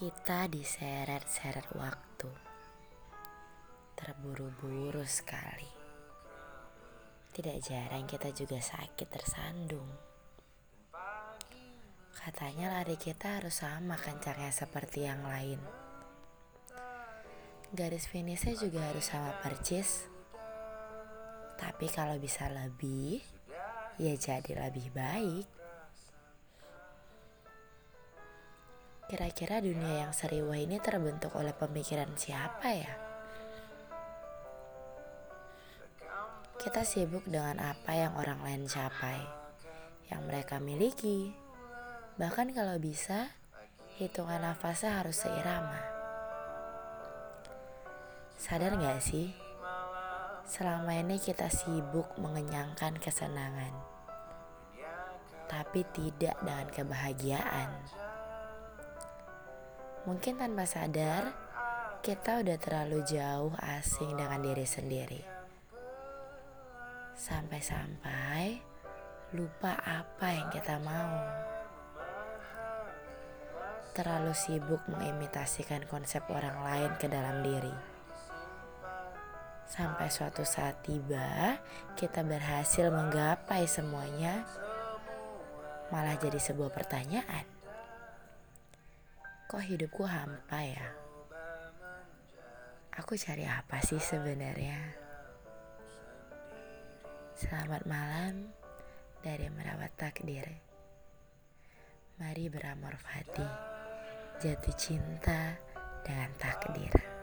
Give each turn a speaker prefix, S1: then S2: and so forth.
S1: Kita diseret-seret waktu. Terburu-buru sekali. Tidak jarang kita juga sakit tersandung. Katanya lari kita harus sama kencangnya seperti yang lain. Garis finishnya juga harus sama percis. Tapi kalau bisa lebih, ya jadi lebih baik. Kira-kira dunia yang seriwah ini terbentuk oleh pemikiran siapa ya? Kita sibuk dengan apa yang orang lain capai, yang mereka miliki. Bahkan kalau bisa, hitungan nafasnya harus seirama. Sadar gak sih? Selama ini kita sibuk mengenyangkan kesenangan, tapi tidak dengan kebahagiaan. Mungkin tanpa sadar, kita udah terlalu jauh asing dengan diri sendiri. Sampai-sampai lupa apa yang kita mau. Terlalu sibuk mengimitasikan konsep orang lain ke dalam diri. Sampai suatu saat tiba, kita berhasil menggapai semuanya, malah jadi sebuah pertanyaan kok hidupku hampa ya? Aku cari apa sih sebenarnya? Selamat malam dari merawat takdir. Mari beramor fati, jatuh cinta dengan takdir.